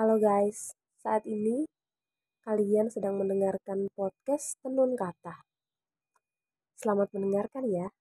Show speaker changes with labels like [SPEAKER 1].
[SPEAKER 1] Halo guys, saat ini kalian sedang mendengarkan podcast Tenun Kata. Selamat mendengarkan ya.